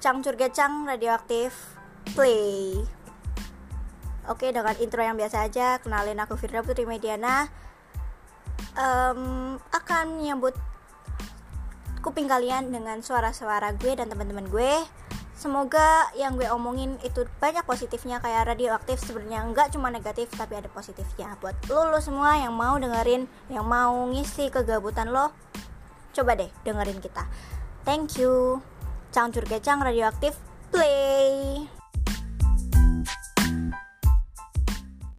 Cangcur Gecang Radioaktif Play. Oke dengan intro yang biasa aja Kenalin aku Firda Putri Mediana. Um, Akan menyambut kuping kalian dengan suara-suara gue dan teman-teman gue. Semoga yang gue omongin itu banyak positifnya kayak radioaktif sebenarnya nggak cuma negatif tapi ada positifnya. Buat lo lo semua yang mau dengerin yang mau ngisi kegabutan lo coba deh dengerin kita. Thank you cangcur kecang radioaktif. Play